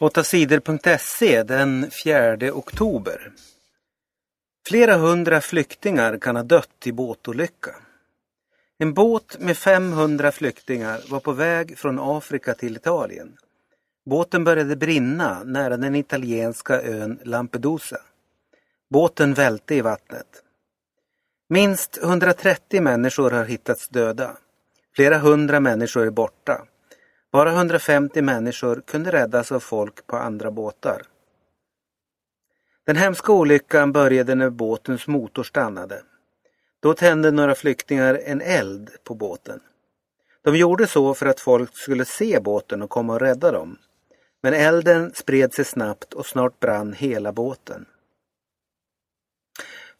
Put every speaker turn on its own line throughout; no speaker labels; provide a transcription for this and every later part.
8sidor.se den 4 oktober. Flera hundra flyktingar kan ha dött i båtolycka. En båt med 500 flyktingar var på väg från Afrika till Italien. Båten började brinna nära den italienska ön Lampedusa. Båten välte i vattnet. Minst 130 människor har hittats döda. Flera hundra människor är borta. Bara 150 människor kunde räddas av folk på andra båtar. Den hemska olyckan började när båtens motor stannade. Då tände några flyktingar en eld på båten. De gjorde så för att folk skulle se båten och komma och rädda dem. Men elden spred sig snabbt och snart brann hela båten.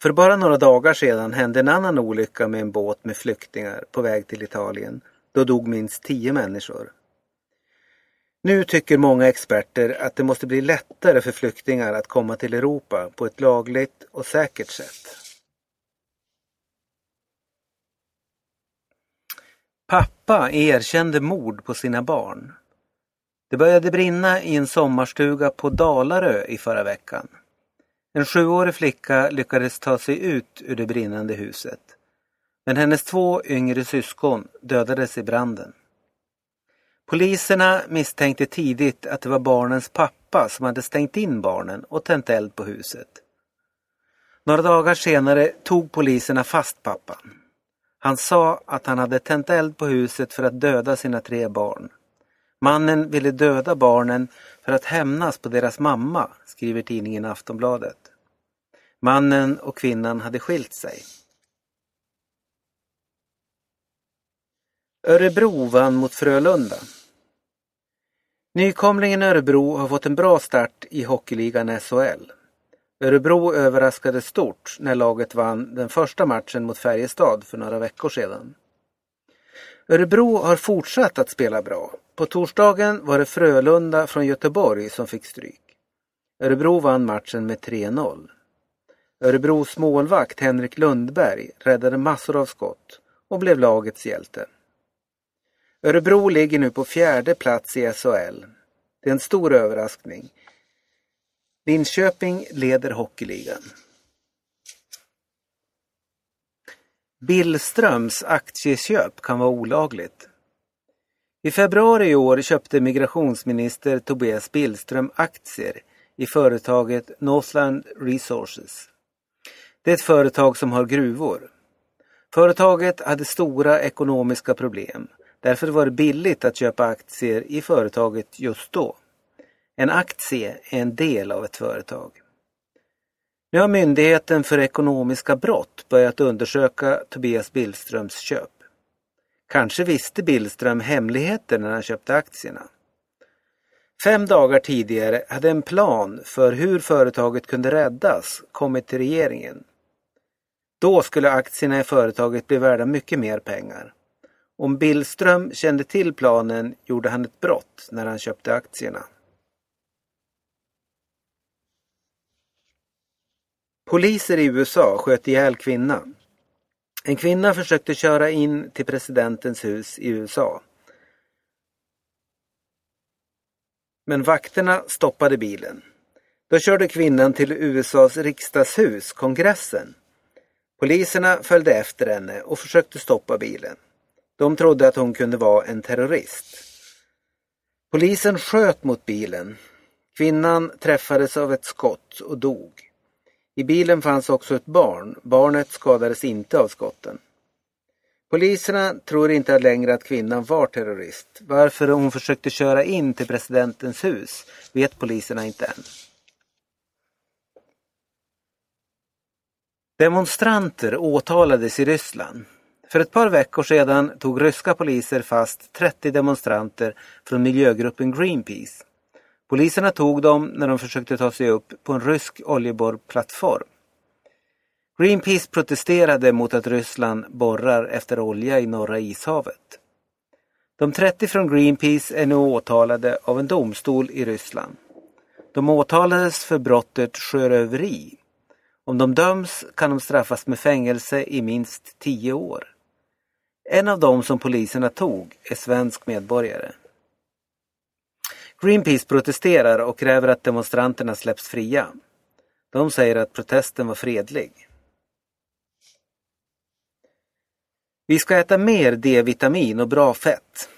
För bara några dagar sedan hände en annan olycka med en båt med flyktingar på väg till Italien. Då dog minst tio människor. Nu tycker många experter att det måste bli lättare för flyktingar att komma till Europa på ett lagligt och säkert sätt. Pappa erkände mord på sina barn. Det började brinna i en sommarstuga på Dalarö i förra veckan. En sjuårig flicka lyckades ta sig ut ur det brinnande huset. Men hennes två yngre syskon dödades i branden. Poliserna misstänkte tidigt att det var barnens pappa som hade stängt in barnen och tänt eld på huset. Några dagar senare tog poliserna fast pappan. Han sa att han hade tänt eld på huset för att döda sina tre barn. Mannen ville döda barnen för att hämnas på deras mamma, skriver tidningen Aftonbladet. Mannen och kvinnan hade skilt sig. Örebro vann mot Frölunda. Nykomlingen Örebro har fått en bra start i hockeyligan SHL. Örebro överraskade stort när laget vann den första matchen mot Färjestad för några veckor sedan. Örebro har fortsatt att spela bra. På torsdagen var det Frölunda från Göteborg som fick stryk. Örebro vann matchen med 3-0. Örebros målvakt Henrik Lundberg räddade massor av skott och blev lagets hjälte. Örebro ligger nu på fjärde plats i SHL. Det är en stor överraskning. Linköping leder hockeyligan. Billströms aktieköp kan vara olagligt. I februari i år köpte migrationsminister Tobias Billström aktier i företaget Northland Resources. Det är ett företag som har gruvor. Företaget hade stora ekonomiska problem Därför var det billigt att köpa aktier i företaget just då. En aktie är en del av ett företag. Nu har Myndigheten för ekonomiska brott börjat undersöka Tobias Billströms köp. Kanske visste Billström hemligheter när han köpte aktierna. Fem dagar tidigare hade en plan för hur företaget kunde räddas kommit till regeringen. Då skulle aktierna i företaget bli värda mycket mer pengar. Om Billström kände till planen gjorde han ett brott när han köpte aktierna. Poliser i USA sköt ihjäl kvinna. En kvinna försökte köra in till presidentens hus i USA. Men vakterna stoppade bilen. Då körde kvinnan till USAs riksdagshus, kongressen. Poliserna följde efter henne och försökte stoppa bilen. De trodde att hon kunde vara en terrorist. Polisen sköt mot bilen. Kvinnan träffades av ett skott och dog. I bilen fanns också ett barn. Barnet skadades inte av skotten. Poliserna tror inte längre att kvinnan var terrorist. Varför hon försökte köra in till presidentens hus vet poliserna inte än. Demonstranter åtalades i Ryssland. För ett par veckor sedan tog ryska poliser fast 30 demonstranter från miljögruppen Greenpeace. Poliserna tog dem när de försökte ta sig upp på en rysk oljeborrplattform. Greenpeace protesterade mot att Ryssland borrar efter olja i Norra ishavet. De 30 från Greenpeace är nu åtalade av en domstol i Ryssland. De åtalades för brottet sjöröveri. Om de döms kan de straffas med fängelse i minst 10 år. En av dem som poliserna tog är svensk medborgare. Greenpeace protesterar och kräver att demonstranterna släpps fria. De säger att protesten var fredlig. Vi ska äta mer D-vitamin och bra fett.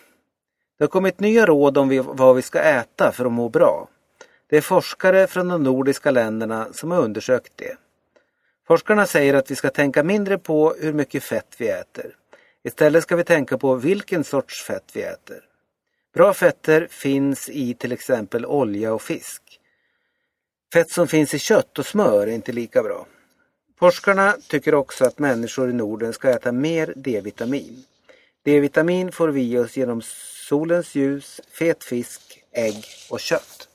Det har kommit nya råd om vad vi ska äta för att må bra. Det är forskare från de nordiska länderna som har undersökt det. Forskarna säger att vi ska tänka mindre på hur mycket fett vi äter. Istället ska vi tänka på vilken sorts fett vi äter. Bra fetter finns i till exempel olja och fisk. Fett som finns i kött och smör är inte lika bra. Forskarna tycker också att människor i Norden ska äta mer D-vitamin. D-vitamin får vi oss genom solens ljus, fet fisk, ägg och kött.